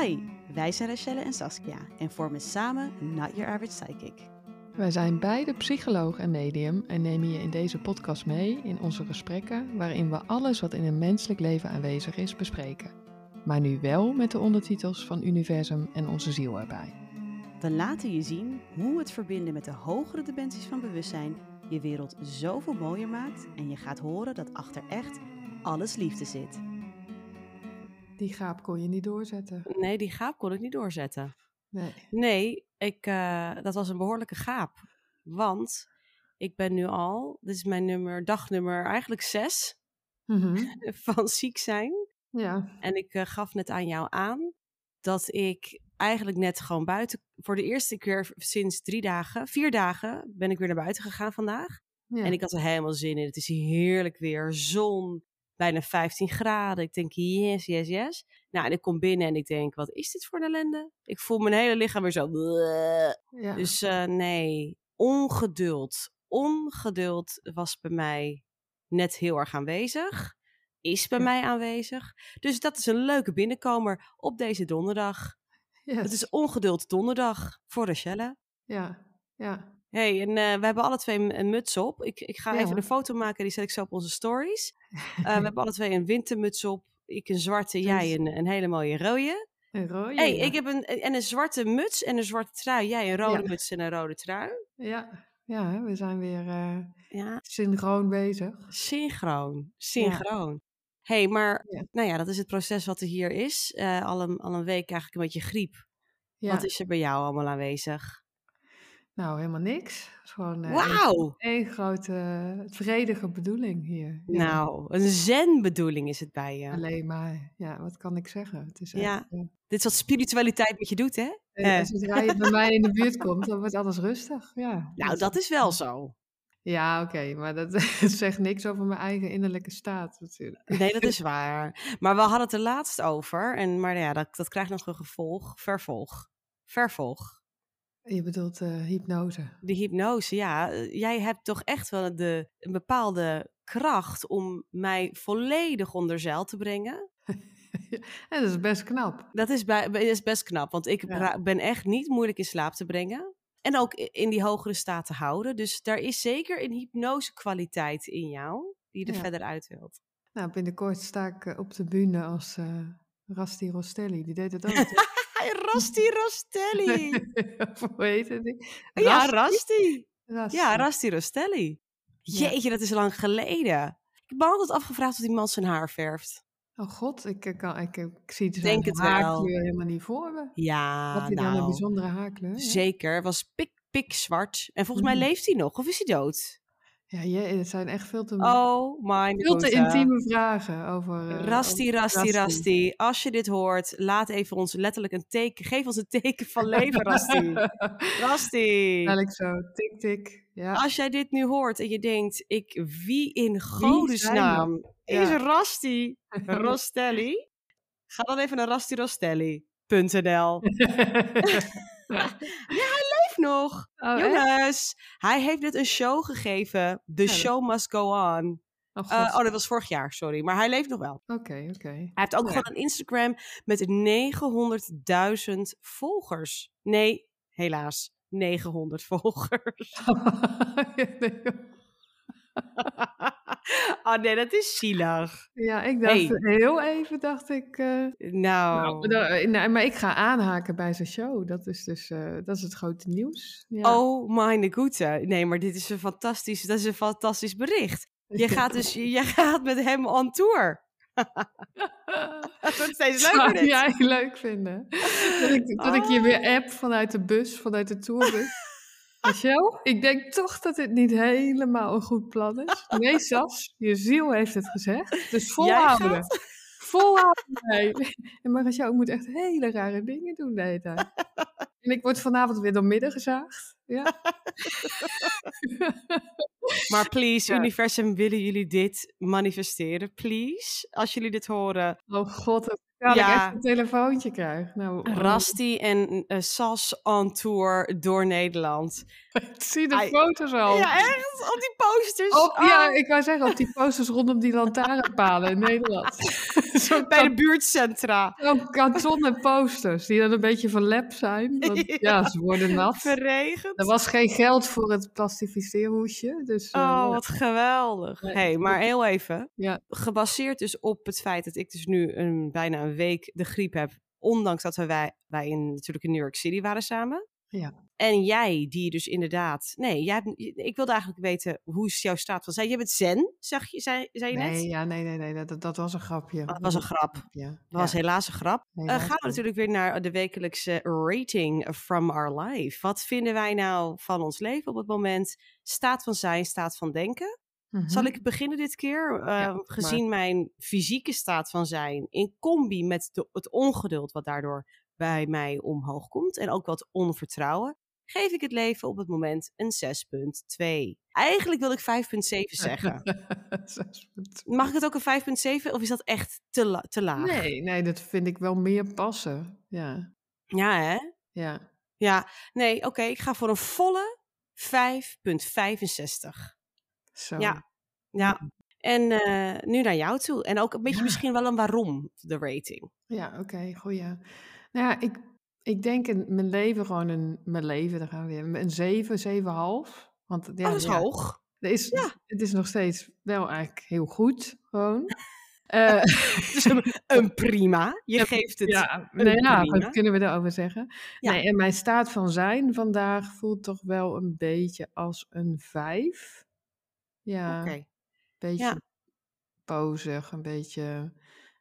Hi, wij zijn Rachelle en Saskia en vormen samen Not Your Average Psychic. Wij zijn beide psycholoog en medium en nemen je in deze podcast mee in onze gesprekken waarin we alles wat in een menselijk leven aanwezig is bespreken. Maar nu wel met de ondertitels van Universum en onze ziel erbij. We laten je zien hoe het verbinden met de hogere dimensies van bewustzijn je wereld zoveel mooier maakt en je gaat horen dat achter echt alles liefde zit. Die gaap kon je niet doorzetten. Nee, die gaap kon ik niet doorzetten. Nee. Nee, ik, eh, dat was een behoorlijke gaap. Want ik ben nu al, dit is mijn nummer, dagnummer eigenlijk zes Mhm. van ziek zijn. Ja. En ik eh, gaf net aan jou aan dat ik eigenlijk net gewoon buiten, voor de eerste keer sinds drie dagen, vier dagen, ben ik weer naar buiten gegaan vandaag. ja. En ik had er helemaal zin in. Het is heerlijk weer, zon, bijna 15 graden. Ik denk, yes, yes, yes. Nou, en ik kom binnen en ik denk, wat is dit voor een ellende? Ik voel mijn hele lichaam weer zo. ja. Dus eh, nee, ongeduld. Ongeduld was bij mij net heel erg aanwezig. Is bij Ja. mij aanwezig. Dus dat is een leuke binnenkomer op deze donderdag. Yes. Het is ongeduld donderdag voor Rachelle. Ja. Ja. Hey, en eh, we hebben alle twee een, een muts op. Ik, ik ga Ja. even een foto maken, die zet ik zo op onze stories. Eh, we hebben alle twee een wintermuts op. Ik een zwarte, jij een, een hele mooie rode. Een rode. hey, ja. ik heb een, en een zwarte muts en een zwarte trui. Jij een rode Ja. muts en een rode trui. Ja. Ja, we zijn weer eh, Ja, synchroon bezig. synchroon. Synchroon. hey, maar nou ja, dat is het proces wat er hier is. Al, een, al een week eigenlijk een beetje griep. Wat is er bij jou allemaal aanwezig? Nou, helemaal niks. Gewoon Wauw! één grote eh, vredige bedoeling hier. Ja. Nou, een zen-bedoeling is het bij je. Alleen maar, ja, wat kan ik zeggen? Het is Ja. echt, eh, Dit is wat spiritualiteit met je doet, hè? eh, Eh. Zodra je bij mij in de buurt komt, dan wordt alles rustig. Ja, Nou, dat is wel zo. Ja, oké, maar dat, zegt niks over mijn eigen innerlijke staat natuurlijk. Nee, dat is waar. Maar we hadden het er laatst over. En, maar ja, dat, dat krijgt nog een gevolg. Vervolg. Vervolg. Je bedoelt eh, hypnose. De hypnose, ja. eh, Jij hebt toch echt wel de, een bepaalde kracht om mij volledig onder zeil te brengen. En dat is best knap. Dat is, bij, is best knap, want ik Ja. ben echt niet moeilijk in slaap te brengen. En ook in die hogere staat te houden. Dus daar is zeker een hypnose kwaliteit in jou, die je er Ja. verder uit wilt. Nou, binnenkort sta ik eh, op de bühne als eh Rasti Rostelli. Die deed het ook. Rasti Rostelli! Hoe heet het? ja, Rasti? Rasti. Rasti. Ja, Rasti Rostelli. Ja. Jeetje, dat is lang geleden. Ik heb me altijd afgevraagd of die man zijn haar verft. Oh god, ik, ik, ik, ik zie zijn Denk het wel. haarkleur helemaal niet voor me. Ja, Had hij dan een nou, bijzondere haarkleur? Ja, zeker. Was pik, pik zwart. En volgens mij Mhm. leeft hij nog, of is hij dood? Ja je, het zijn echt veel te, Oh, my veel te intieme vragen over... eh, Rasti, over Rasti, Rasti. Als je dit hoort, laat even ons letterlijk een teken. Geef ons een teken van leven, Rasti. Rasti. Eigenlijk zo, tik tik. Ja. Als jij dit nu hoort en je denkt, ik, wie in godesnaam is Ja. Rasti Rostelli? Ga dan even naar rastirostelli.nl. Nog. oh, echt? Jongens, hij heeft net een show gegeven. The Ja, dat- show must go on. Oh, Eh, oh, dat was vorig jaar, sorry. Maar hij leeft nog wel. Oké, oké. Hij heeft ook Ja. gewoon een Instagram met 900.000 volgers. Nee, helaas. 900 volgers. oh nee, dat is zielig. ja, ik dacht Hey. heel even, dacht ik... eh, Nou, nou, eh, nou, maar ik ga aanhaken bij zijn show. Dat is dus eh, dat is het grote nieuws. Ja. oh mijn goede. Nee, maar dit is een fantastisch, dat is een fantastisch bericht. Je gaat dus, je gaat met hem on tour. Het wordt steeds leuker Zou dit. jij leuk vinden? Dat ik, dat ik je Oh. weer app vanuit de bus, vanuit de tourbus. Michel, ik denk toch dat dit niet helemaal een goed plan is. Nee, Sas, je ziel heeft het gezegd. Dus volhouden. Volhouden. Nee. En Michel, ik moet echt hele rare dingen doen de hele tijd. En ik word vanavond weer door midden gezaagd. Ja. Maar please, Ja. universum, willen jullie dit manifesteren? Please, als jullie dit horen. Oh god, Ja. ik echt een telefoontje krijg. Nou, oh, Rasti en eh, Sas on tour door Nederland. ik zie de foto's al. Ja, echt? Op die posters. Op, ja, Oh, ik wou zeggen, op die posters rondom die lantaarnpalen in Nederland. Zo'n bij de buurtcentra. Zo'n kartonnen posters die dan een beetje verlept zijn. Want, ja. Ja. ze worden nat. Verregend. Er was geen geld voor het plastificeerhoesje. Dus, eh, Oh, wat geweldig. Hey, maar heel even. Ja. Gebaseerd dus op het feit dat ik dus nu een, bijna een week de griep heb. Ondanks dat we wij, wij in, natuurlijk in New York City waren samen. Ja. En jij, die dus inderdaad... Nee, jij ik wilde eigenlijk weten, hoe is jouw staat van zijn? Je bent zen, zeg je, zei, zei je net? Nee, ja, nee, nee, nee, dat, dat was een grapje. Dat was een grap. Ja. Dat was helaas een grap. Eh, gaan we natuurlijk weer naar de wekelijkse rating from our life. Wat vinden wij nou van ons leven op het moment? Staat van zijn, staat van denken. Mhm. Zal ik beginnen dit keer? Eh, gezien mijn fysieke staat van zijn, in combi met de, het ongeduld wat daardoor bij mij omhoog komt en ook wat onvertrouwen, geef ik het leven op het moment een 6,2. Eigenlijk wil ik 5,7 zeggen. Mag ik het ook een 5,7 of is dat echt te, la- te laag? Nee, nee, dat vind ik wel meer passen. Ja, Ja, hè? ja. Ja, nee, oké, ik ga voor een volle 5,65. Zo. Ja, ja. En eh, nu naar jou toe. En ook een beetje misschien wel een waarom, de rating. Ja, oké, goeie. Nou ja, ik, ik denk in mijn leven gewoon een, mijn leven, daar gaan we weer, een 7, 7,5. Want ja, oh, dat is ja, hoog. er is, Ja. het is nog steeds wel eigenlijk heel goed, gewoon. Eh, Dus een, een prima. Je geeft het. ja, nou ja, wat kunnen we daarover zeggen? Ja. Nee, en mijn staat van zijn vandaag voelt toch wel een beetje als een 5. Ja, een beetje Ja. bozig, een beetje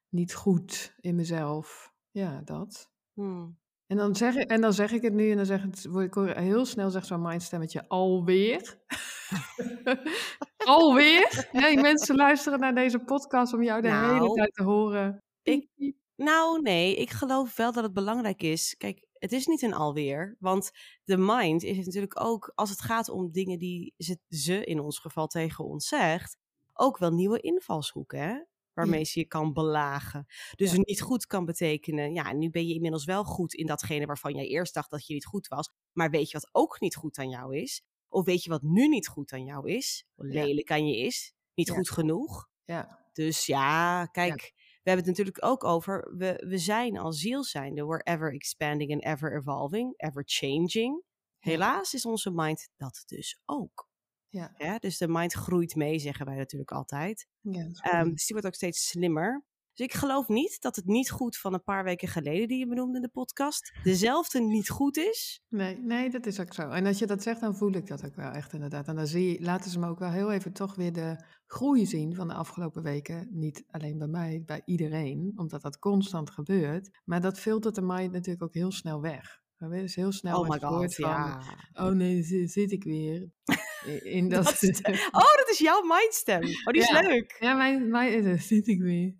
niet goed in mezelf. Ja, dat. Hmm. En dan, zeg ik, en dan zeg ik het nu en dan zeg het, word ik heel snel zegt zo'n mindstemmetje alweer. alweer? Nee, mensen luisteren naar deze podcast om jou de hele Nou, tijd te horen. ik-. Nou, nee, ik geloof wel dat het belangrijk is. Kijk, het is niet een alweer. Want de mind is natuurlijk ook, als het gaat om dingen die ze, ze in ons geval tegen ons zegt, ook wel nieuwe invalshoeken, hè? Waarmee ze je kan belagen. Dus Ja. niet goed kan betekenen, ja, nu ben je inmiddels wel goed in datgene waarvan jij eerst dacht dat je niet goed was. Maar weet je wat ook niet goed aan jou is? Of weet je wat nu niet goed aan jou is? Wat Ja. lelijk aan je is? Niet Ja. goed genoeg? Ja, Dus ja, kijk, hebben het natuurlijk ook over, we, we zijn als ziel zijnde, we're ever expanding and ever evolving, ever changing. Ja. Helaas is onze mind dat dus ook. ja, Hè? Dus de mind groeit mee, zeggen wij natuurlijk altijd. ja. Ehm, dus die wordt ook steeds slimmer. Dus ik geloof niet dat het niet goed van een paar weken geleden, die je benoemde in de podcast, dezelfde niet goed is. Nee, nee, dat is ook zo. En als je dat zegt, dan voel ik dat ook wel echt inderdaad. En dan zie je, laten ze me ook wel heel even toch weer de groei zien van de afgelopen weken. Niet alleen bij mij, bij iedereen, omdat dat constant gebeurt. Maar dat filtert de mind natuurlijk ook heel snel weg. Je dus heel snel Oh my god, van, ja. oh nee, zit ik weer. In dat, Dat is- Oh, dat is jouw mindstem. Oh, die is Ja. leuk. Ja, mijn, mijn, daar zit ik weer.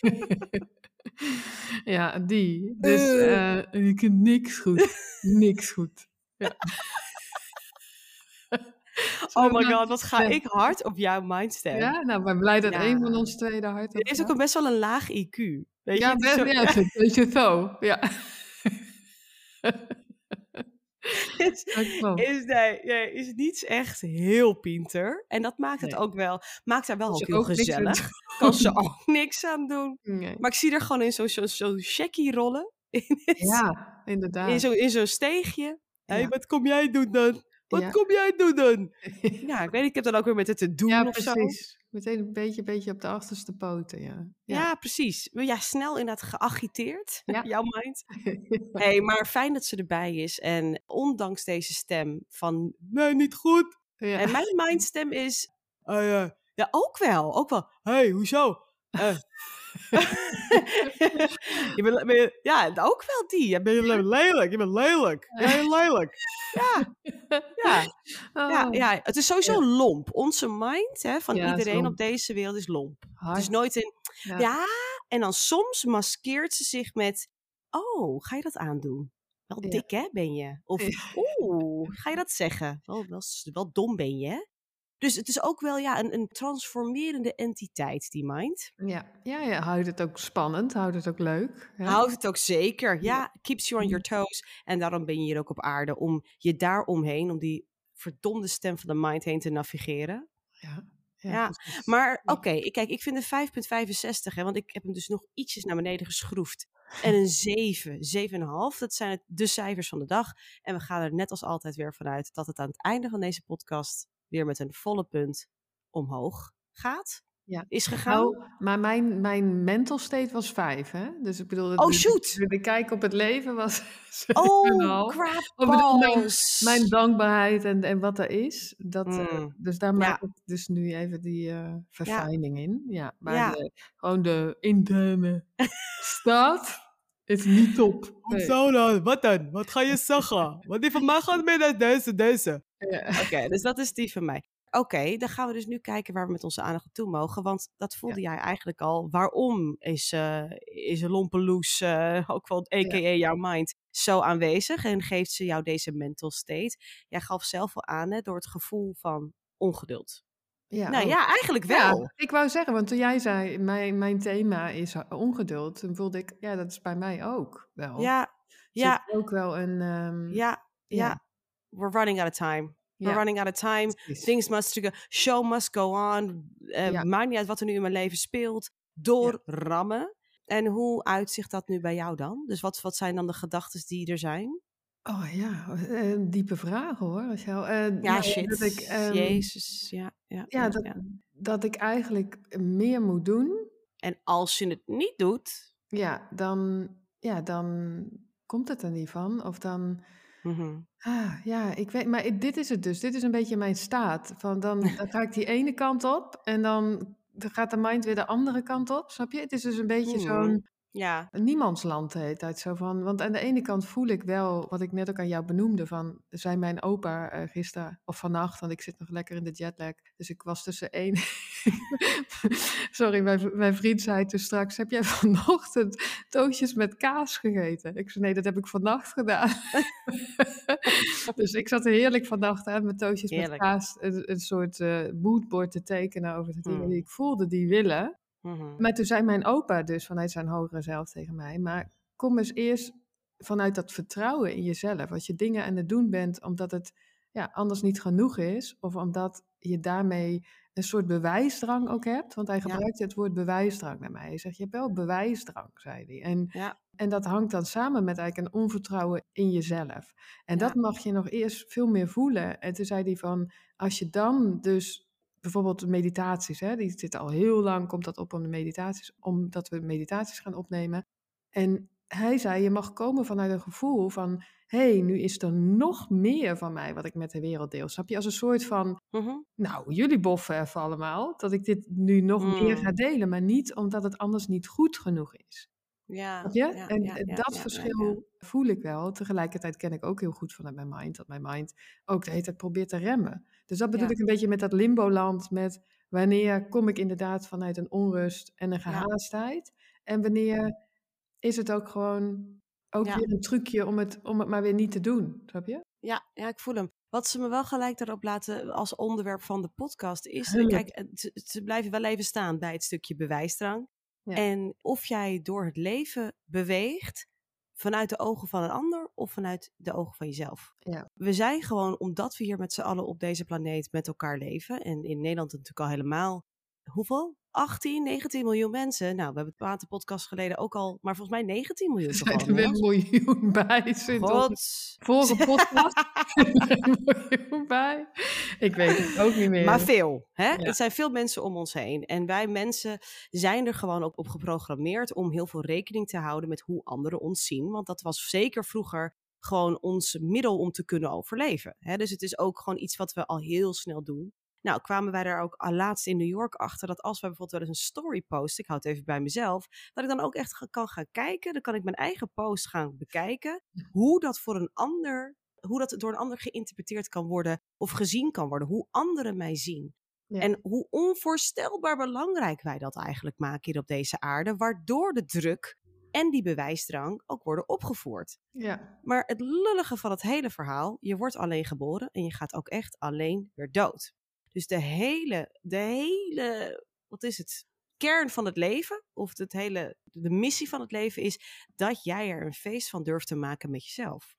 ja, die. Dus Eh. eh, ik heb niks goed. Niks goed. Ja. Oh my god, wat ga ik hard op jouw mindstem. Ja, nou, ik ben blij dat Ja. een van ons twee daar hard op Er is ook best wel een laag IQ. Weet Ja, je? Best, zo- ja, een beetje zo. Ja. is, is, nee, nee, is niets echt heel pinter. En dat maakt het Nee. ook wel, maakt haar wel ook heel gezellig. Kan ze ook niks aan doen. Nee. Maar ik zie er gewoon in zo'n zo, zo rollen. In, het- Ja, inderdaad. in zo'n in zo'n steegje. Hé, Ja. wat kom jij doen dan? Wat Ja. kom jij doen dan? Ja, ik weet ik heb dan ook weer met het te doen ja, of zo. Precies. Meteen een beetje, beetje op de achterste poten, ja. Ja. precies. Maar ja, snel inderdaad geagiteerd. Ja. Jouw mind. hey, maar fijn dat ze erbij is. En ondanks deze stem van, nee, niet goed. ja. En mijn mindstem is, oh ja, ja, ook wel. Ook wel, hé, hey, hoezo? Eh. je bent, ben je- ja, ook wel die. Je bent lelijk, je bent lelijk. Je bent lelijk. Ja, ja, ja, Oh, ja. Het is sowieso lomp. Onze mind hè, van Ja, iedereen op deze wereld is lomp. Het is hard. nooit een, Ja. ja, en dan soms maskeert ze zich met, oh, ga je dat aandoen? Wel dik, hè, ben je? Of, oeh, ga je dat zeggen? Wel, wel, wel dom ben je, hè? Dus het is ook wel ja, een, een transformerende entiteit, die mind. Ja. Ja, ja, houdt het ook spannend, houdt het ook leuk. Hè? Houdt het ook zeker, ja. Keeps you on your toes. En daarom ben je hier ook op aarde, om je daar omheen, om die verdomde stem van de mind heen te navigeren. Ja. Ja, ja. maar oké, okay, kijk, ik vind een 5,65, want ik heb hem dus nog ietsjes naar beneden geschroefd. En een 7, 7,5, dat zijn het, de cijfers van de dag. En we gaan er net als altijd weer vanuit dat het aan het einde van deze podcast weer met een volle punt omhoog gaat. Ja. Is gegaan. Nou, maar mijn, mijn mental state was vijf, hè? Dus ik bedoel, oh, shoot. De, de, kijk op het leven was. Oh, crap. Bedoel, mijn, mijn, dankbaarheid en, en wat er is. Dat, mm. dus daar maak ik dus nu even die uh, verfijning ja. in. Ja, maar ja. De, gewoon de interne staat is niet top. Nee. Zo dan? Wat dan? Wat ga je zeggen? Want die van mij gaat mee naar deze, deze. Ja. Oké, dus dat is die van mij. Oké, dan gaan we dus nu kijken waar we met onze aandacht naartoe mogen. Want dat voelde jij eigenlijk al. Waarom is, uh, is een lompeloes, uh, ook wel a.k.a. Ja. jouw mind, zo aanwezig? En geeft ze jou deze mental state? Jij gaf zelf al aan hè, door het gevoel van ongeduld. Ja, nou ja, eigenlijk wel. Ja, ik wou zeggen, want toen jij zei, mijn, mijn thema is ongeduld, toen voelde ik, ja, dat is bij mij ook wel. Ja, ja. ook wel een... Um, ja, ja, We're running out of time. We're running out of time. Things must go. Show must go on. Uh, Maakt niet uit wat er nu in mijn leven speelt. Doorrammen. En hoe uitzicht dat nu bij jou dan? Dus wat, wat zijn dan de gedachten die er zijn? Oh ja, uh, diepe vraag hoor. Als jou, uh, ja, shit. Dat ik, um, Jezus, ja. Ja, ja, dat, ja. dat ik eigenlijk meer moet doen. En als je het niet doet... Ja, dan, ja, dan komt het er niet van. Of dan Mm Ah, ja, ik weet, maar dit is het dus. Dit is een beetje mijn staat. Van dan, dan ga ik die ene kant op en dan, dan gaat de mind weer de andere kant op. Snap je? Het is dus een beetje zo'n ja. Niemandsland heet het zo van. Want aan de ene kant voel ik wel, wat ik net ook aan jou benoemde, van zei mijn opa uh, gisteren of vannacht, want ik zit nog lekker in de jetlag. Dus ik was tussen één. Sorry, mijn, mijn vriend zei toen straks: Heb jij vanochtend toosjes met kaas gegeten? Ik zei: Nee, dat heb ik vannacht gedaan. dus ik zat heerlijk vannacht aan met toosjes met kaas, een, een soort uh, moodboard te tekenen over de dingen hmm. die ik voelde die willen. Mhm. Maar toen zei mijn opa dus vanuit zijn hogere zelf tegen mij, maar kom eens eerst vanuit dat vertrouwen in jezelf. Als je dingen aan het doen bent omdat het ja, anders niet genoeg is, of omdat je daarmee een soort bewijsdrang ook hebt. Want hij gebruikte het woord bewijsdrang naar mij. Hij zegt, je hebt wel bewijsdrang, zei hij. En, ja. en dat hangt dan samen met eigenlijk een onvertrouwen in jezelf. En dat mag je nog eerst veel meer voelen. En toen zei hij van, als je dan dus bijvoorbeeld meditaties, hè, die zitten al heel lang, komt dat op om de meditaties, omdat we meditaties gaan opnemen. En hij zei, je mag komen vanuit een gevoel van, hé, hey, nu is er nog meer van mij wat ik met de wereld deel. Snap je? Als een soort van, mhm. nou, jullie boffen even allemaal, dat ik dit nu nog meer ga mm. delen, maar niet omdat het anders niet goed genoeg is. Ja, ja, en dat verschil voel ik wel. Tegelijkertijd ken ik ook heel goed vanuit mijn mind dat mijn mind ook de hele tijd probeert te remmen. Dus dat bedoel ik een beetje met dat limbo-land, met wanneer kom ik inderdaad vanuit een onrust en een gehaastheid. En wanneer is het ook gewoon ook weer een trucje om het, om het maar weer niet te doen, snap je? Ja, ja, ik voel hem. Wat ze me wel gelijk erop laten als onderwerp van de podcast is, kijk, ze blijven wel even staan bij het stukje bewijsdrang. En of jij door het leven beweegt vanuit de ogen van een ander of vanuit de ogen van jezelf. Ja. We zijn gewoon, omdat we hier met z'n allen op deze planeet met elkaar leven, en in Nederland natuurlijk al helemaal, hoeveel? 18, 19 miljoen mensen. Nou, we hebben een aantal podcasts geleden ook al, maar volgens mij 19 miljoen. Zijn er weer een miljoen bij? God. Vorige podcast een miljoen bij. Ik weet het ook niet meer. Maar veel. Hè? Het zijn veel mensen om ons heen. En wij mensen zijn er gewoon ook op geprogrammeerd om heel veel rekening te houden met hoe anderen ons zien. Want dat was zeker vroeger gewoon ons middel om te kunnen overleven. Hè? Dus het is ook gewoon iets wat we al heel snel doen. Nou, kwamen wij daar ook al laatst in New York achter dat als wij bijvoorbeeld wel eens een story posten, ik houd het even bij mezelf, dat ik dan ook echt kan gaan kijken, dan kan ik mijn eigen post gaan bekijken, hoe dat voor een ander, hoe dat door een ander geïnterpreteerd kan worden of gezien kan worden, hoe anderen mij zien. En hoe onvoorstelbaar belangrijk wij dat eigenlijk maken hier op deze aarde, waardoor de druk en die bewijsdrang ook worden opgevoerd. Ja. Maar het lullige van het hele verhaal, je wordt alleen geboren en je gaat ook echt alleen weer dood. Dus de hele, de hele, wat is het? Kern van het leven, of het hele, de missie van het leven is dat jij er een feest van durft te maken met jezelf.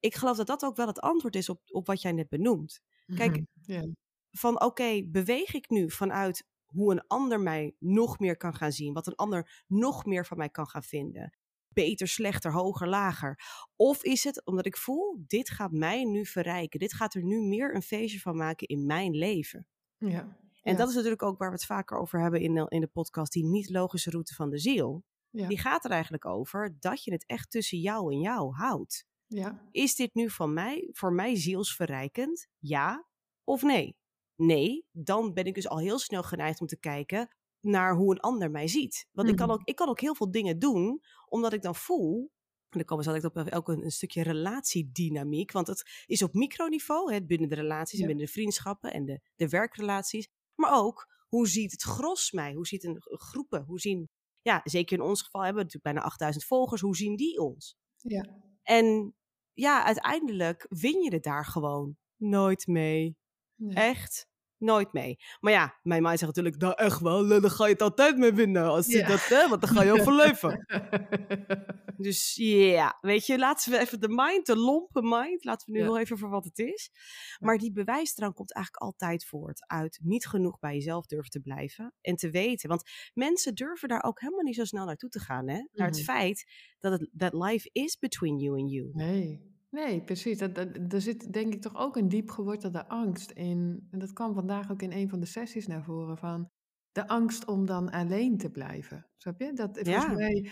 Ik geloof dat dat ook wel het antwoord is op, op wat jij net benoemt. Kijk, ja. van oké, beweeg ik nu vanuit hoe een ander mij nog meer kan gaan zien, wat een ander nog meer van mij kan gaan vinden. Beter, slechter, hoger, lager. Of is het omdat ik voel, dit gaat mij nu verrijken. Dit gaat er nu meer een feestje van maken in mijn leven. ja. En Ja. dat is natuurlijk ook waar we het vaker over hebben in de, in de podcast, die niet-logische route van de ziel. Ja. Die gaat er eigenlijk over dat je het echt tussen jou en jou houdt. Ja. Is dit nu van mij, voor mij zielsverrijkend? Ja of nee? Nee, dan ben ik dus al heel snel geneigd om te kijken naar hoe een ander mij ziet. Want ik, kan Mhm. ook, ik kan ook heel veel dingen doen, omdat ik dan voel. En dan komen zo direct op elk een, een stukje relatiedynamiek. Want het is op microniveau, hè, binnen de relaties, Ja. en binnen de vriendschappen en de, de werkrelaties. Maar ook, hoe ziet het gros mij? Hoe ziet een, een groepen? Hoe zien, ja, zeker in ons geval hebben we natuurlijk bijna 8000 volgers. Hoe zien die ons? Ja. En ja, uiteindelijk win je het daar gewoon nooit mee. Nee. Echt nooit mee. Maar ja, mijn mind zegt natuurlijk, nou echt wel, dan ga je het altijd mee winnen. Als je Ja. dat, hè, want dan ga je overleven. Dus ja, weet je, laten we even de mind, de lompe mind, laten we nu Ja. heel even voor wat het is. Maar die bewijsdrang komt eigenlijk altijd voort uit niet genoeg bij jezelf durven te blijven en te weten. Want mensen durven daar ook helemaal niet zo snel naartoe te gaan, hè? Naar het Mhm. feit dat het that life is between you and you. Nee. Nee, precies. Dat, dat, er zit denk ik toch ook een diep gewortelde angst in. En dat kwam vandaag ook in een van de sessies naar voren van de angst om dan alleen te blijven. Snap je? Dat volgens Ja. mij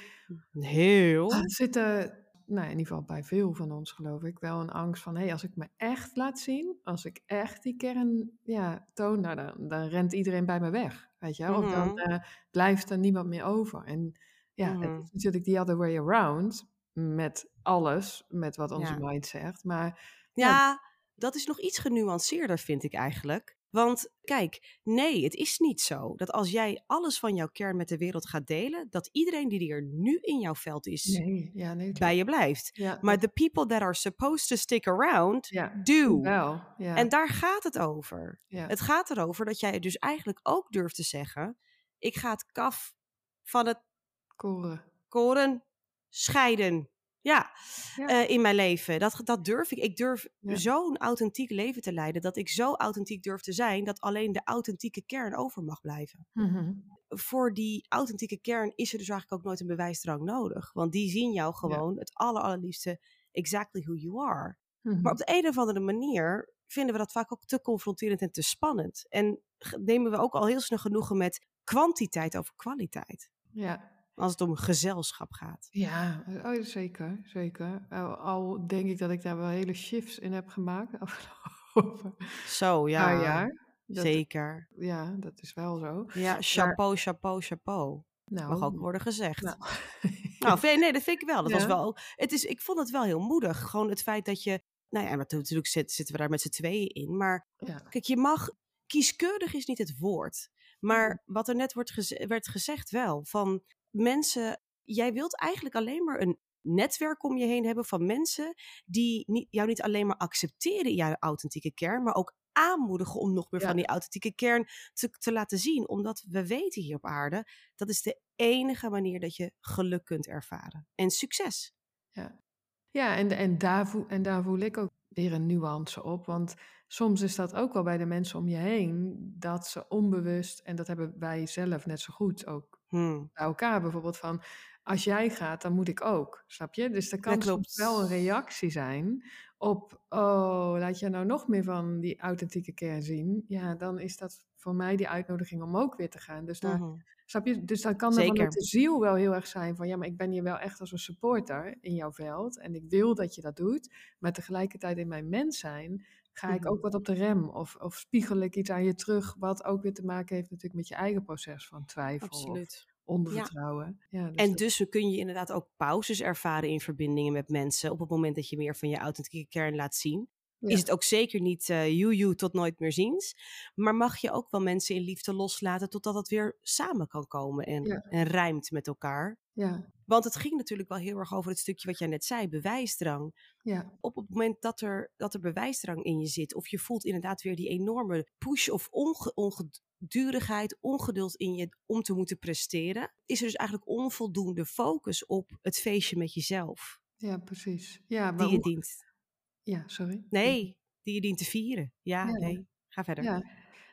Heel. zit er, nou in ieder geval bij veel van ons geloof ik, wel een angst van, hé, hey, als ik me echt laat zien, als ik echt die kern ja, toon, nou, dan, dan rent iedereen bij me weg, weet je wel? Of dan Mhm. eh, blijft er niemand meer over. En ja, Mhm. het is natuurlijk the other way around met alles, met wat onze Ja. mind zegt, maar Ja, dat is nog iets genuanceerder, vind ik eigenlijk. Want kijk, nee, het is niet zo dat als jij alles van jouw kern met de wereld gaat delen, dat iedereen die er nu in jouw veld is, nee, ja, nee, bij je blijft. ja, Maar the people that are supposed to stick around, ja, do. wel, En daar gaat het over. Het gaat erover dat jij dus eigenlijk ook durft te zeggen: ik ga het kaf van het koren. koren scheiden. Ja, Ja. eh, in mijn leven. Dat, dat durf ik. Ik durf Ja. zo'n authentiek leven te leiden. Dat ik zo authentiek durf te zijn. Dat alleen de authentieke kern over mag blijven. Mhm. Voor die authentieke kern is er dus eigenlijk ook nooit een bewijsdrang nodig. Want die zien jou gewoon het aller, allerliefste exactly who you are. Mhm. Maar op de een of andere manier vinden we dat vaak ook te confronterend en te spannend. En nemen we ook al heel snel genoegen met kwantiteit over kwaliteit. Ja, Als het om gezelschap gaat. Ja, oh, zeker, zeker. Al, denk ik dat ik daar wel hele shifts in heb gemaakt de afgelopen Zo, ja. paar jaar. Dat, Zeker. Ja, dat is wel zo. Ja, chapeau, chapeau, chapeau. Nou, Mag ook worden gezegd. nou. Nou, nee, dat vind ik wel. Dat was wel. Het is, ik vond het wel heel moedig. Gewoon het feit dat je. Nou ja, natuurlijk zit- zitten we daar met z'n tweeën in. Maar ja. kijk, je mag. Kieskeurig is niet het woord. Maar wat er net wordt geze- werd gezegd wel. Van mensen. Jij wilt eigenlijk alleen maar een netwerk om je heen hebben van mensen. die niet, jou niet alleen maar accepteren in jouw authentieke kern. maar ook aanmoedigen om nog meer Ja. van die authentieke kern te, te laten zien. Omdat we weten hier op aarde. dat is de enige manier dat je geluk kunt ervaren. En succes. Ja, en, en, daar voel, en daar voel ik ook weer een nuance op. Want soms is dat ook wel bij de mensen om je heen, dat ze onbewust, en dat hebben wij zelf net zo goed ook Hmm. bij elkaar bijvoorbeeld van, als jij gaat, dan moet ik ook, snap je? Dus er kan soms wel een reactie zijn op, oh, laat je nou nog meer van die authentieke kern zien? Ja, dan is dat voor mij die uitnodiging om ook weer te gaan. Dus daar, Mhm. Snap je? Dus dan kan er Zeker. vanuit de ziel wel heel erg zijn van ja, maar ik ben hier wel echt als een supporter in jouw veld en ik wil dat je dat doet, maar tegelijkertijd in mijn mens zijn ga ik Mhm. ook wat op de rem of, of spiegel ik iets aan je terug wat ook weer te maken heeft natuurlijk met je eigen proces van twijfel of Absoluut. ondervertrouwen. Ja. dus En dat- dus kun je inderdaad ook pauzes ervaren in verbindingen met mensen. op het moment dat je meer van je authentieke kern laat zien. Is het ook zeker niet uh, tot nooit meer ziens. Maar mag je ook wel mensen in liefde loslaten totdat het weer samen kan komen en, en rijmt met elkaar. Ja. Want het ging natuurlijk wel heel erg over het stukje wat jij net zei, bewijsdrang. Ja. Op het moment dat er, dat er bewijsdrang in je zit, of je voelt inderdaad weer die enorme push of onge, ongedurigheid, ongeduld in je om te moeten presteren, is er dus eigenlijk onvoldoende focus op het feestje met jezelf. Ja, precies. Ja, die je dient. Ja, sorry. Nee, die je dient te vieren. Ja, nee. Ga verder. Ja.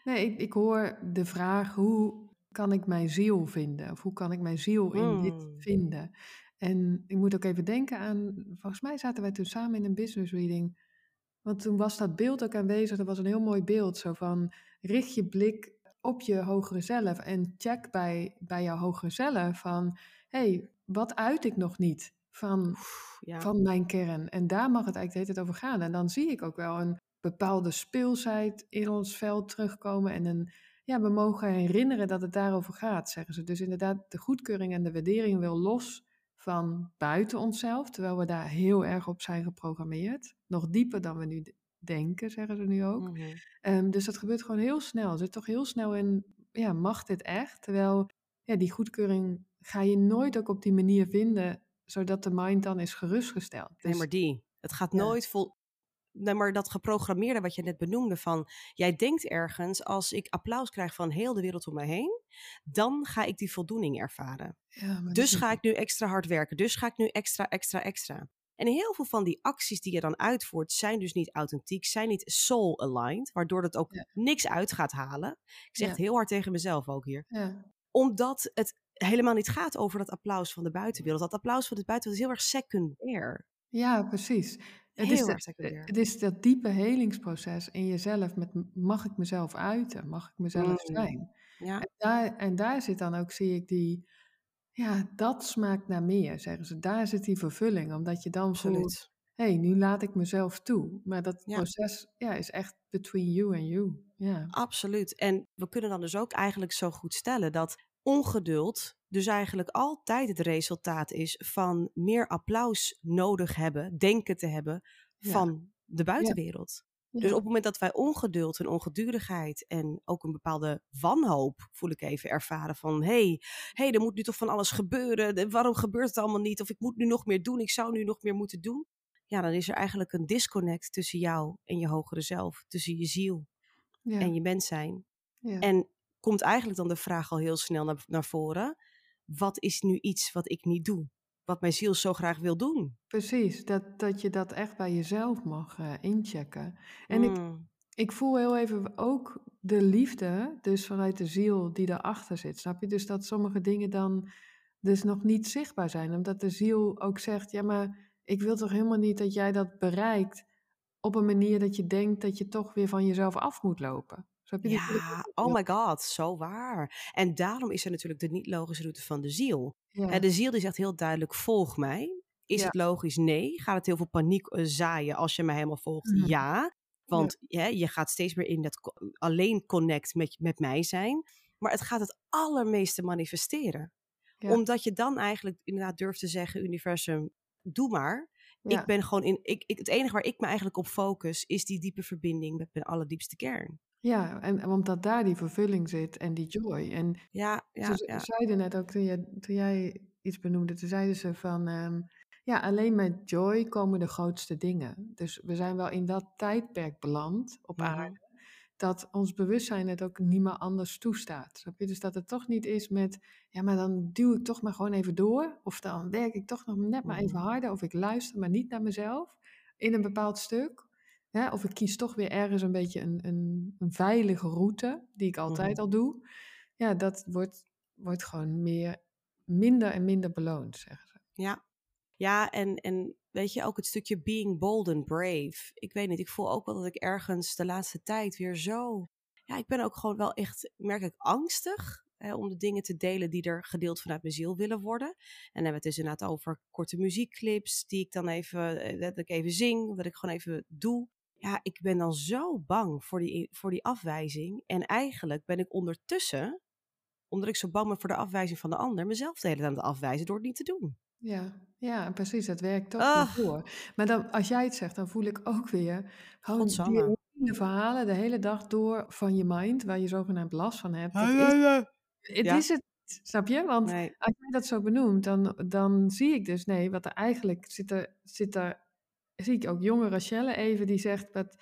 Nee, ik, ik hoor de vraag hoe kan ik mijn ziel vinden? Of hoe kan ik mijn ziel in dit hmm. vinden? En ik moet ook even denken aan, volgens mij zaten wij toen samen in een business reading. Want toen was dat beeld ook aanwezig. Dat was een heel mooi beeld. Zo van, richt je blik op je hogere zelf. En check bij, bij jouw hogere zelf van, hey, wat uit ik nog niet van, ja. van mijn kern? En daar mag het eigenlijk de hele tijd over gaan. En dan zie ik ook wel een bepaalde speelsheid in ons veld terugkomen. En een ja, we mogen herinneren dat het daarover gaat, zeggen ze. Dus inderdaad, de goedkeuring en de waardering wil los van buiten onszelf, terwijl we daar heel erg op zijn geprogrammeerd. Nog dieper dan we nu denken, zeggen ze nu ook. Mhm. Ehm, dus dat gebeurt gewoon heel snel. Zit toch heel snel in, ja, mag dit echt? Terwijl ja, die goedkeuring ga je nooit ook op die manier vinden, zodat de mind dan is gerustgesteld. Dus, nee, maar die. Het gaat nooit vol, nee, maar dat geprogrammeerde wat je net benoemde van, jij denkt ergens, als ik applaus krijg van heel de wereld om mij heen, dan ga ik die voldoening ervaren. Ja, dus ga ik nu extra hard werken, dus ga ik nu extra, extra, extra. En heel veel van die acties die je dan uitvoert, zijn dus niet authentiek, zijn niet soul-aligned, waardoor het ook niks uit gaat halen. Ik zeg het heel hard tegen mezelf ook hier. Omdat het helemaal niet gaat over dat applaus van de buitenwereld. Dat applaus van de buitenwereld is heel erg secundair. Ja, precies. Het is, het is dat diepe helingsproces in jezelf met mag ik mezelf uiten, mag ik mezelf mm. zijn. Ja. En, daar, en daar zit dan ook, zie ik die, ja, dat smaakt naar meer, zeggen ze. Daar zit die vervulling, omdat je dan Absoluut. voelt, hé, hey, nu laat ik mezelf toe. Maar dat proces ja, is echt between you and you. Ja. Absoluut. En we kunnen dan dus ook eigenlijk zo goed stellen dat ongeduld dus eigenlijk altijd het resultaat is van meer applaus nodig hebben, denken te hebben van de buitenwereld. Dus op het moment dat wij ongeduld en ongedurigheid en ook een bepaalde wanhoop, voel ik even, ervaren van hé, hey, hey, er moet nu toch van alles gebeuren, waarom gebeurt het allemaal niet? Of ik moet nu nog meer doen, ik zou nu nog meer moeten doen. Ja, dan is er eigenlijk een disconnect tussen jou en je hogere zelf, tussen je ziel en je mens zijn. En komt eigenlijk dan de vraag al heel snel naar, naar voren wat is nu iets wat ik niet doe? Wat mijn ziel zo graag wil doen. Precies, dat, dat je dat echt bij jezelf mag uh, inchecken. En ik, hmm. ik voel heel even ook de liefde, dus vanuit de ziel die daarachter zit. Snap je? Dus dat sommige dingen dan dus nog niet zichtbaar zijn. Omdat de ziel ook zegt, ja maar ik wil toch helemaal niet dat jij dat bereikt op een manier dat je denkt dat je toch weer van jezelf af moet lopen. Ja, oh my god, zo waar. En daarom is er natuurlijk de niet-logische route van de ziel. De ziel die zegt heel duidelijk, volg mij. Is het logisch? Nee. Gaat het heel veel paniek eh, zaaien als je mij helemaal volgt? Mhm. Ja. Want ja. je gaat steeds meer in dat alleen connect met, met mij zijn. Maar het gaat het allermeeste manifesteren. Omdat je dan eigenlijk inderdaad durft te zeggen, universum, doe maar. Ik ben gewoon in. Ik, ik, het enige waar ik me eigenlijk op focus is die diepe verbinding met mijn allerdiepste kern. Ja, en omdat daar die vervulling zit en die joy. En ja, ja, ze zeiden net ook, toen, toen jij iets benoemde, toen zeiden ze van, um, ja, alleen met joy komen de grootste dingen. Dus we zijn wel in dat tijdperk beland op mhm. aarde, dat ons bewustzijn het ook niet meer anders toestaat. Snap je? Dus dat het toch niet is met, ja, maar dan duw ik toch maar gewoon even door, of dan werk ik toch nog net maar even mhm. harder, of ik luister maar niet naar mezelf in een bepaald stuk. Ja, of ik kies toch weer ergens een beetje een, een, een veilige route, die ik altijd mhm. al doe. Ja, dat wordt, wordt gewoon meer, minder en minder beloond, zeggen ze. Ja, ja en, en weet je, ook het stukje being bold and brave. Ik weet niet, ik voel ook wel dat ik ergens de laatste tijd weer zo... Ja, ik ben ook gewoon wel echt, merk ik, angstig hè, om de dingen te delen die er gedeeld vanuit mijn ziel willen worden. En dan hebben we het dus inderdaad over korte muziekclips die ik dan even, eh, dat ik even zing, dat ik gewoon even doe ja, ik ben dan zo bang voor die, voor die afwijzing. En eigenlijk ben ik ondertussen, omdat ik zo bang ben voor de afwijzing van de ander, mezelf de hele tijd aan het afwijzen door het niet te doen. Ja, ja, precies. Het werkt toch door. Maar dan, als jij het zegt, dan voel ik ook weer gewoon die hele verhalen de hele dag door van je mind, waar je zogenaamd last van hebt. Dat is, het is het Snap je? Want als jij dat zo benoemt, dan, dan zie ik dus, nee, wat er eigenlijk zit er, zit er zie ik ook jonge Rachelle even die zegt, but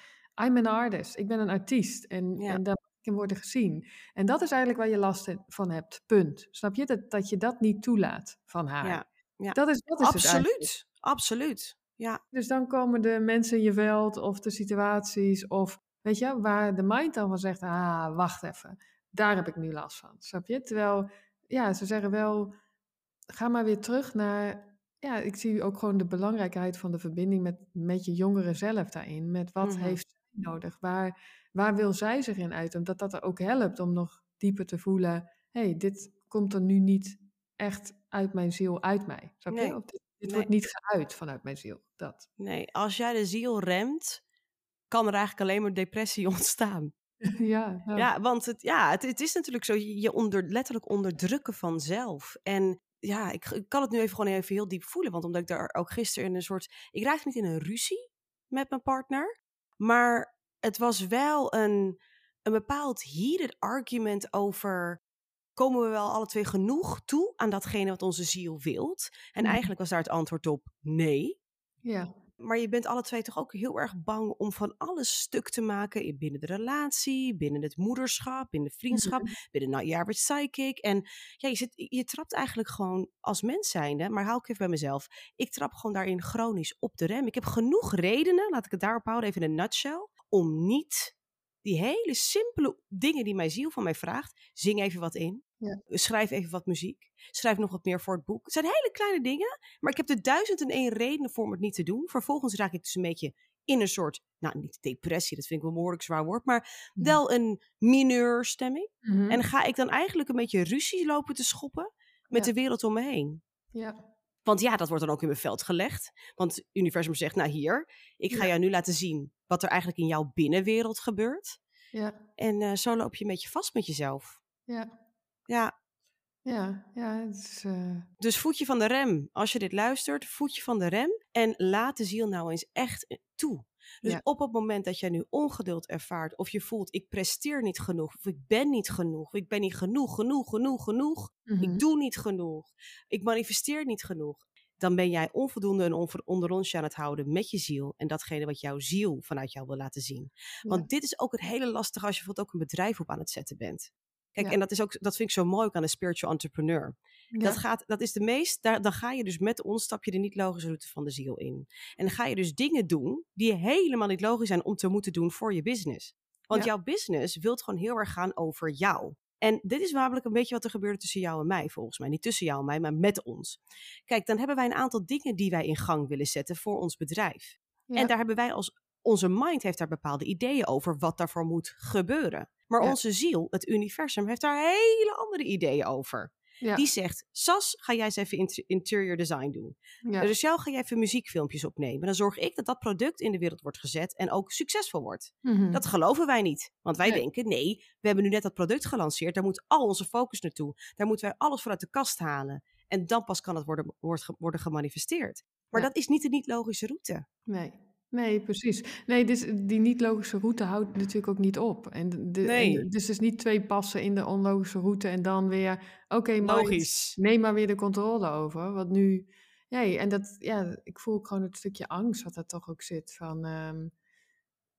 I'm an artist, ik ben een artiest en, en moet ik in worden gezien. En dat is eigenlijk waar je last van hebt, punt. Snap je? Dat, dat je dat niet toelaat van haar. Ja. Ja. Dat is, dat is absoluut, absoluut. Ja. Dus dan komen de mensen in je veld of de situaties of, weet je, waar de mind dan van zegt, ah, wacht even, daar heb ik nu last van. Snap je? Terwijl ja, ze zeggen wel, ga maar weer terug naar, ja, ik zie ook gewoon de belangrijkheid van de verbinding met, met je jongeren zelf daarin. Met wat mhm. heeft zij nodig? Waar, waar wil zij zich in uit? Omdat dat er ook helpt om nog dieper te voelen, hé, hey, dit komt er nu niet echt uit mijn ziel, uit mij. Snap je? Nee. dit, wordt niet geuit vanuit mijn ziel. Dat. Nee, als jij de ziel remt, kan er eigenlijk alleen maar depressie ontstaan. Ja, ja. ja want het, ja, het, het, is natuurlijk zo, je onder, letterlijk onderdrukken vanzelf. En ja, ik, ik, kan het nu even gewoon even heel diep voelen. Want omdat ik daar ook gisteren in een soort. Ik raakte niet in een ruzie met mijn partner. Maar het was wel een, een bepaald heated argument over. Komen we wel alle twee genoeg toe aan datgene wat onze ziel wilt? En mhm. eigenlijk was daar het antwoord op nee. Ja. Maar je bent alle twee toch ook heel erg bang om van alles stuk te maken binnen de relatie, binnen het moederschap, binnen de vriendschap, mm-hmm. binnen nou, je average psychic. En ja, je, zit, je trapt eigenlijk gewoon als mens zijnde, maar hou ik even bij mezelf, ik trap gewoon daarin chronisch op de rem. Ik heb genoeg redenen, laat ik het daarop houden, even in een nutshell, om niet die hele simpele dingen die mijn ziel van mij vraagt, zing even wat in. Ja. Schrijf even wat muziek. Schrijf nog wat meer voor het boek. Het zijn hele kleine dingen, maar ik heb er duizend en één redenen voor om het niet te doen. Vervolgens raak ik dus een beetje in een soort, nou niet depressie, dat vind ik wel een behoorlijk zwaar woord, maar mhm. wel een mineurstemming. Mm En ga ik dan eigenlijk een beetje ruzie lopen te schoppen met de wereld om me heen. Ja. Want ja, dat wordt dan ook in mijn veld gelegd. Want het universum zegt, nou hier, ik ga jou nu laten zien wat er eigenlijk in jouw binnenwereld gebeurt. Ja. En uh, zo loop je een beetje vast met jezelf. Ja. Ja. Ja, ja. Het is, uh... Dus voetje van de rem. Als je dit luistert, voetje van de rem. En laat de ziel nou eens echt eh, toe. Dus ja. op het moment dat jij nu ongeduld ervaart, of je voelt, ik presteer niet genoeg, of ik ben niet genoeg, of ik ben niet genoeg, genoeg, genoeg, genoeg, ik mhm. doe niet genoeg, ik manifesteer niet genoeg, dan ben jij onvoldoende en onder ons aan het houden met je ziel en datgene wat jouw ziel vanuit jou wil laten zien. Want dit is ook het hele lastige als je bijvoorbeeld ook een bedrijf op aan het zetten bent. Kijk, en dat, is ook, dat vind ik zo mooi aan de spiritual entrepreneur. Dat, gaat, dat is de meest, daar, dan ga je dus met ons, stap je de niet-logische route van de ziel in. En dan ga je dus dingen doen die helemaal niet logisch zijn om te moeten doen voor je business. Want jouw business wilt gewoon heel erg gaan over jou. En dit is namelijk een beetje wat er gebeurde tussen jou en mij, volgens mij. Niet tussen jou en mij, maar met ons. Kijk, dan hebben wij een aantal dingen die wij in gang willen zetten voor ons bedrijf. En daar hebben wij als, onze mind heeft daar bepaalde ideeën over wat daarvoor moet gebeuren. Maar onze ziel, het universum, heeft daar hele andere ideeën over. Die zegt, Sas, ga jij eens even interior design doen. Ja. Dus jou ga jij even muziekfilmpjes opnemen. Dan zorg ik dat dat product in de wereld wordt gezet en ook succesvol wordt. Mhm. Dat geloven wij niet. Want wij denken, nee, we hebben nu net dat product gelanceerd. Daar moet al onze focus naartoe. Daar moeten wij alles vanuit de kast halen. En dan pas kan het worden, worden gemanifesteerd. Maar dat is niet de niet-logische route. Nee. Nee, precies. Nee, dus die niet-logische route houdt natuurlijk ook niet op. En de, nee. dus het is niet twee passen in de onlogische route en dan weer, oké, okay, Logisch. neem maar weer de controle over. Want nu, nee, en dat, ja, ik voel gewoon het stukje angst wat er toch ook zit van, um,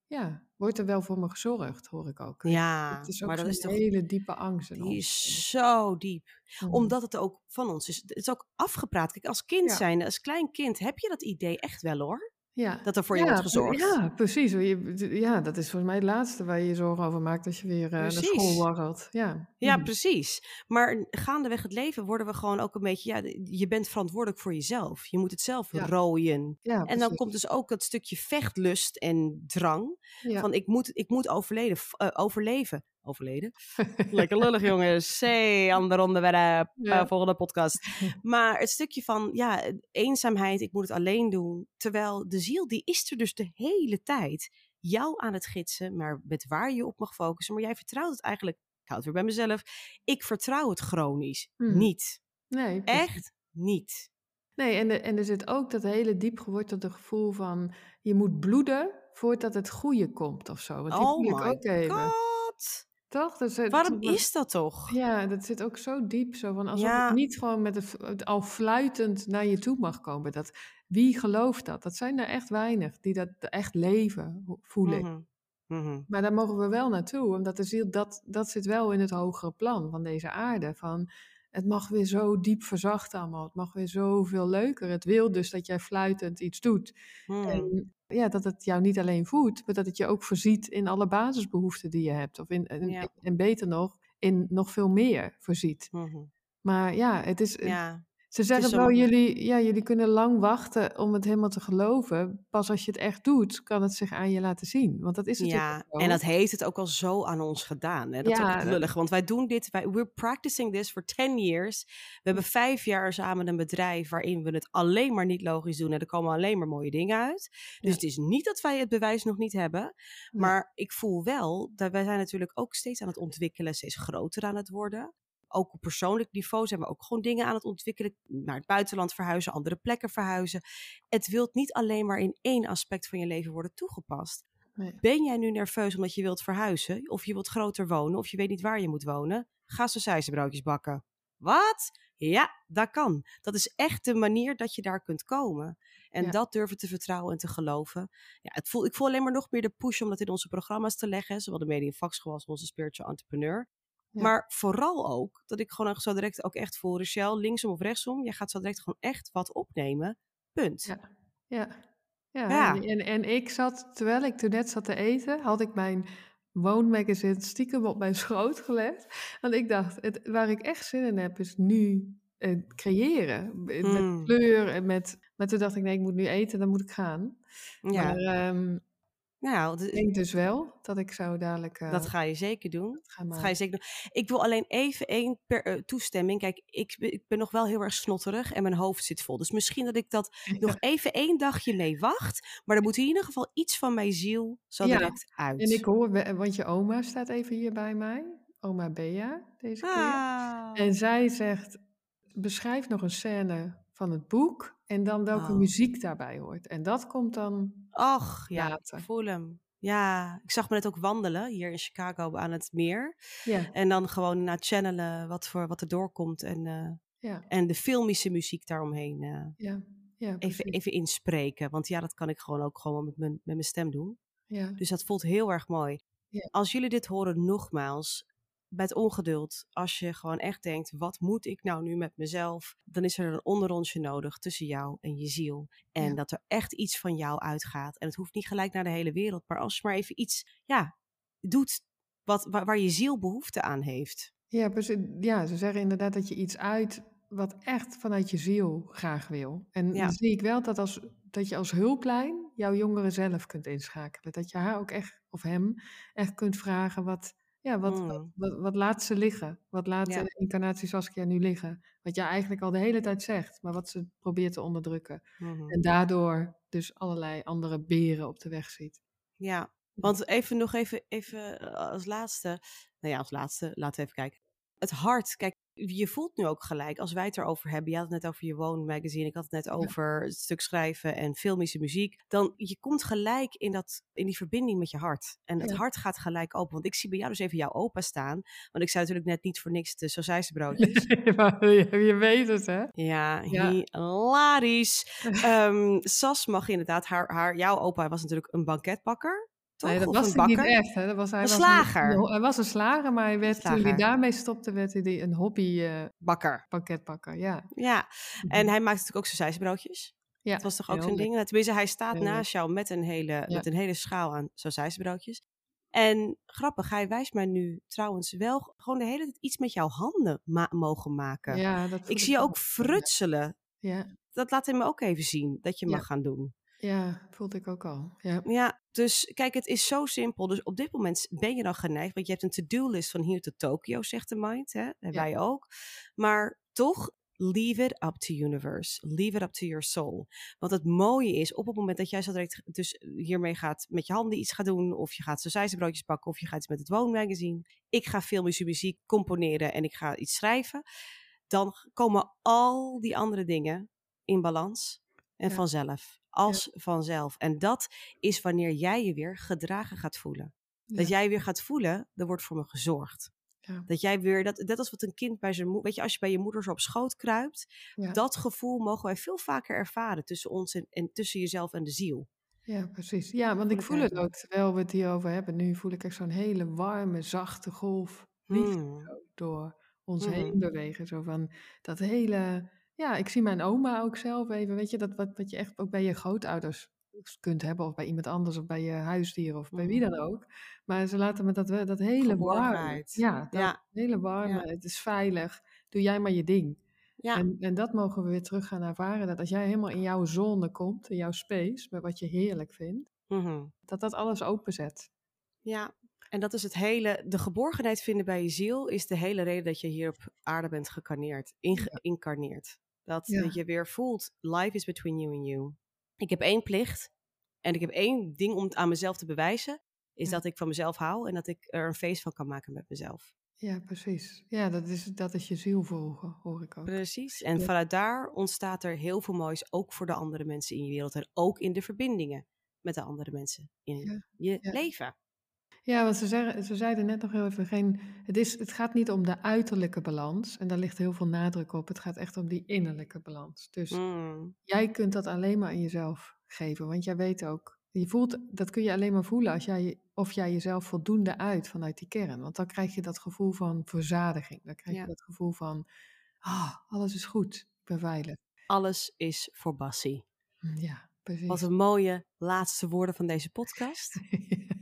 ja, wordt er wel voor me gezorgd, hoor ik ook. Ja, het is ook maar dat is toch hele diepe angst. Die is zo diep. Mhm. Omdat het ook van ons is. Het is ook afgepraat. Kijk, als kind zijn, als klein kind heb je dat idee echt wel hoor. Ja. Dat er voor je wordt gezorgd. Ja, precies. Ja, dat is volgens mij het laatste waar je je zorgen over maakt als je weer uh, naar school warrelt. Ja, ja mhm. precies. Maar gaandeweg het leven worden we gewoon ook een beetje... Ja, je bent verantwoordelijk voor jezelf. Je moet het zelf rooien. Ja, en dan komt dus ook dat stukje vechtlust en drang. Van ik moet, ik moet overleden, uh, overleven overleden. Lekker lullig, jongens. Hey, ander onderwerp. Ja. Uh, volgende podcast. Maar het stukje van, ja, eenzaamheid, ik moet het alleen doen. Terwijl de ziel, die is er dus de hele tijd. Jou aan het gidsen, maar met waar je op mag focussen. Maar jij vertrouwt het eigenlijk, ik hou het weer bij mezelf. Ik vertrouw het chronisch. Hmm. Niet. Nee. Echt niet. Nee, en, de, en er zit ook dat hele diep gewortelde gevoel van je moet bloeden voordat het goede komt of zo. Want die oh ik my ook even. god. Toch? Dat zit, Waarom dat- is dat toch? Ja, dat zit ook zo diep. Zo van alsof Ja. het niet gewoon met het, het al fluitend naar je toe mag komen. Dat, wie gelooft dat? Dat zijn er echt weinig die dat echt leven, voel ik. Mhm. Mhm. Maar daar mogen we wel naartoe, omdat de ziel, dat, dat zit wel in het hogere plan van deze aarde. Van, het mag weer zo diep verzachten allemaal, het mag weer zoveel leuker. Het wil dus dat jij fluitend iets doet. En ja, dat het jou niet alleen voedt, maar dat het je ook voorziet in alle basisbehoeften die je hebt. Of in, en, Ja. en beter nog, in nog veel meer voorziet. Mhm. Maar ja, het is, Ja. Ze zeggen wel, makkelijk. jullie, ja, jullie kunnen lang wachten om het helemaal te geloven. Pas als je het echt doet, kan het zich aan je laten zien. Want dat is natuurlijk Ja, ook en dat heeft het ook al zo aan ons gedaan. Hè? Dat is Ja, ook dat- lullig, want wij doen dit, wij, we're practicing this for 10 years. We hebben vijf jaar samen een bedrijf waarin we het alleen maar niet logisch doen en er komen alleen maar mooie dingen uit. Dus Ja. het is niet dat wij het bewijs nog niet hebben, maar ik voel wel dat wij zijn natuurlijk ook steeds aan het ontwikkelen, steeds groter aan het worden. Ook op persoonlijk niveau zijn we ook gewoon dingen aan het ontwikkelen. Naar het buitenland verhuizen, andere plekken verhuizen. Het wilt niet alleen maar in één aspect van je leven worden toegepast. Nee. Ben jij nu nerveus omdat je wilt verhuizen? Of je wilt groter wonen? Of je weet niet waar je moet wonen? Ga broodjes bakken. Wat? Ja, dat kan. Dat is echt de manier dat je daar kunt komen. En Ja. dat durven te vertrouwen en te geloven. Ja, het voel, ik voel alleen maar nog meer de push om dat in onze programma's te leggen. Zowel de Media Vakschool als onze Spiritual Entrepreneur. Ja. Maar vooral ook dat ik gewoon zo direct ook echt voel, Rochelle, linksom of rechtsom, jij gaat zo direct gewoon echt wat opnemen. Punt. Ja. Ja. Ja, Ja. En, en, ik zat, terwijl ik toen net zat te eten, had ik mijn woonmagazine stiekem op mijn schoot gelegd. Want ik dacht, het, waar ik echt zin in heb, is nu eh, creëren. Mm. Met kleur en met... Maar toen dacht ik, nee, ik moet nu eten, dan moet ik gaan. Ja, Maar ehm, nou, ik denk dus wel dat ik zo dadelijk eh, dat ga je zeker doen. ga Dat ga je zeker doen. Ik wil alleen even één per, eh, toestemming. Kijk, ik, ben- ik ben nog wel heel erg snotterig en mijn hoofd zit vol. Dus misschien dat ik dat nog even één dagje mee wacht. Maar er moet in ieder geval iets van mijn ziel zo Ja, direct uit. En ik hoor, we- want je oma staat even hier bij mij. Oma Bea, deze keer. Ah. En zij zegt, beschrijf nog een scène van het boek en dan welke Oh. muziek daarbij hoort. En dat komt dan Och, ja, later. ik voel hem. Ja, ik zag me net ook wandelen hier in Chicago aan het meer. Ja, En dan gewoon naar channelen wat, voor, wat er doorkomt. En, eh, ja, en de filmische muziek daaromheen eh, ja, ja, even, even inspreken. Want ja, dat kan ik gewoon ook gewoon met mijn, met mijn stem doen. Ja, Dus dat voelt heel erg mooi. Ja. Als jullie dit horen, nogmaals, met ongeduld, als je gewoon echt denkt, wat moet ik nou nu met mezelf? Dan is er een onderrondje nodig tussen jou en je ziel. En Ja. dat er echt iets van jou uitgaat. En het hoeft niet gelijk naar de hele wereld, maar als je maar even iets, ja, doet wat, waar, waar je ziel behoefte aan heeft. ja, precies. ja, ze zeggen inderdaad dat je iets uit wat echt vanuit je ziel graag wil. En Ja. dan zie ik wel dat, als, dat je als hulplijn jouw jongeren zelf kunt inschakelen. Dat je haar ook echt, of hem, echt kunt vragen wat... Ja, wat, wat, Mm. wat, wat laat ze liggen? Wat laat Ja. de incarnatie Saskia nu liggen? Wat jij eigenlijk al de hele tijd zegt, maar wat ze probeert te onderdrukken. Mhm. En daardoor dus allerlei andere beren op de weg ziet. Ja, want even nog even, even eh, als laatste. Nou ja, als laatste, laten we even kijken. Het hart, kijk, je voelt nu ook gelijk, als wij het erover hebben. Je had het net over je woonmagazine, ik had het net over het stuk schrijven en filmische muziek. Dan, je komt gelijk in, dat, in die verbinding met je hart. En het Ja. hart gaat gelijk open. Want ik zie bij jou dus even jouw opa staan. Want ik zei natuurlijk net niet voor niks de sausijzenbroodjes. Maar je, je weet het, hè? Ja, Ja. hilarisch. Ehm, Sas mag inderdaad, haar, haar, jouw opa was natuurlijk een banketbakker. Toch? Nee, dat Of was hij niet bakker? echt. Hè? Dat was, hij Een was slager. Een, hij was een slager, maar hij werd, toen hij daarmee stopte, werd hij een hobby eh Bakker. pakketbakker. Ja. Ja, en hij maakt natuurlijk ook sausijzenbroodjes. ja. Dat was toch ook zo'n ding? Tenminste, hij staat Heel naast jou met een, hele, met een hele schaal aan sausijzenbroodjes. En grappig, hij wijst mij nu trouwens wel gewoon de hele tijd iets met jouw handen ma- mogen maken. Ja, dat ik zie je ook frutselen. Ja, Dat laat hij me ook even zien, dat je mag gaan doen. Ja, voelde ik ook al. Ja. Ja, dus kijk, het is zo simpel. Dus op dit moment ben je dan geneigd, want je hebt een to-do-list van hier tot Tokio, zegt de mind. Hè? En Ja. wij ook. Maar toch, leave it up to universe. Leave it up to your soul. Want het mooie is, op het moment dat jij zo direct dus hiermee gaat met je handen iets gaan doen, of je gaat broodjes bakken, of je gaat iets met het woonmagazine. Ik ga filmische muziek componeren en ik ga iets schrijven. Dan komen al die andere dingen in balans en Ja. vanzelf. Als vanzelf. En dat is wanneer jij je weer gedragen gaat voelen. Dat jij weer gaat voelen, er wordt voor me gezorgd. Ja. Dat jij weer, dat, dat is wat een kind bij zijn moeder, weet je, als je bij je moeder zo op schoot kruipt, dat gevoel mogen wij veel vaker ervaren tussen ons en, en tussen jezelf en de ziel. Ja, precies. Ja, want ik voel het ook, terwijl we het hierover hebben. Nu voel ik echt zo'n hele warme, zachte golf liefde Hmm. door ons Mhm. heen bewegen. Zo van dat hele... Ja, ik zie mijn oma ook zelf even, weet je, dat wat, wat je echt ook bij je grootouders kunt hebben, of bij iemand anders, of bij je huisdier, of bij wie dan Mhm. ook. Maar ze laten me dat, dat hele Geborgenheid. ja, dat Ja. hele warme, het is veilig, doe jij maar je ding. Ja, En, en dat mogen we weer terug gaan ervaren. Dat als jij helemaal in jouw zone komt, in jouw space, met wat je heerlijk vindt, mhm. dat dat alles openzet. ja. En dat is het hele, de geborgenheid vinden bij je ziel is de hele reden dat je hier op aarde bent gecarneerd, ingeïncarneerd. Dat, Ja. dat je weer voelt, life is between you and you. Ik heb één plicht en ik heb één ding om aan mezelf te bewijzen, is Ja. dat ik van mezelf hou en dat ik er een feest van kan maken met mezelf. Ja, precies. Ja, dat is, dat is je ziel volgen, hoor ik ook. Precies. En Ja. vanuit daar ontstaat er heel veel moois, ook voor de andere mensen in je wereld en ook in de verbindingen met de andere mensen in je leven. Ja, want ze, zeggen, ze zeiden net nog heel even, geen, het, is, het gaat niet om de uiterlijke balans. En daar ligt heel veel nadruk op. Het gaat echt om die innerlijke balans. Dus Mm. jij kunt dat alleen maar aan jezelf geven. Want jij weet ook, je voelt, dat kun je alleen maar voelen als jij, of jij jezelf voldoende uit vanuit die kern. Want dan krijg je dat gevoel van verzadiging. Dan krijg Ja. je dat gevoel van, ah, alles is goed, ik ben veilig. Alles is voor Bassie. Ja, precies. Wat een mooie laatste woorden van deze podcast.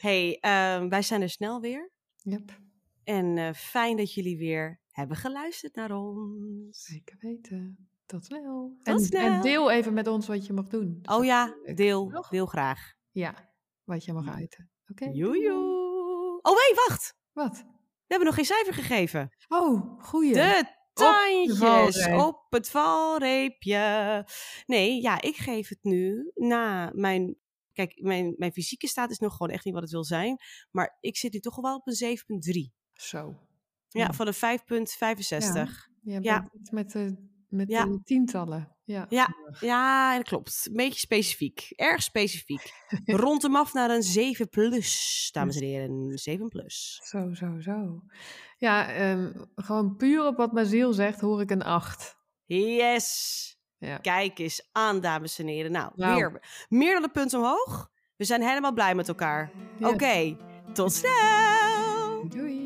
hey, ehm, wij zijn er snel weer. yep, En eh, fijn dat jullie weer hebben geluisterd naar ons. zeker weten. Tot snel. Tot en, en deel even met ons wat je mag doen. Oh ja, deel, deel graag. Ja, wat je mag uiten. Oké. Joejoe. Oh nee, wacht. Wat? We hebben nog geen cijfer gegeven. Oh, goeie. De tandjes op het valreepje. Nee, ja, ik geef het nu na mijn... Kijk, mijn, mijn fysieke staat is nog gewoon echt niet wat het wil zijn. Maar ik zit nu toch wel op een 7,3. Zo. Ja, Ja. van een 5,65. Je Ja. iets met, de, met Ja. de tientallen. Ja. Ja. Ja, dat klopt. Een beetje specifiek. Erg specifiek. Rond hem af naar een 7 plus, dames en heren. 7 plus. Zo, zo, zo. Ja, ehm, gewoon puur op wat mijn ziel zegt, hoor ik een acht. Yes! Ja. Kijk eens aan, dames en heren. Nou, Nou. weer meer dan een punt omhoog. We zijn helemaal blij met elkaar. Oké, tot snel! Doei.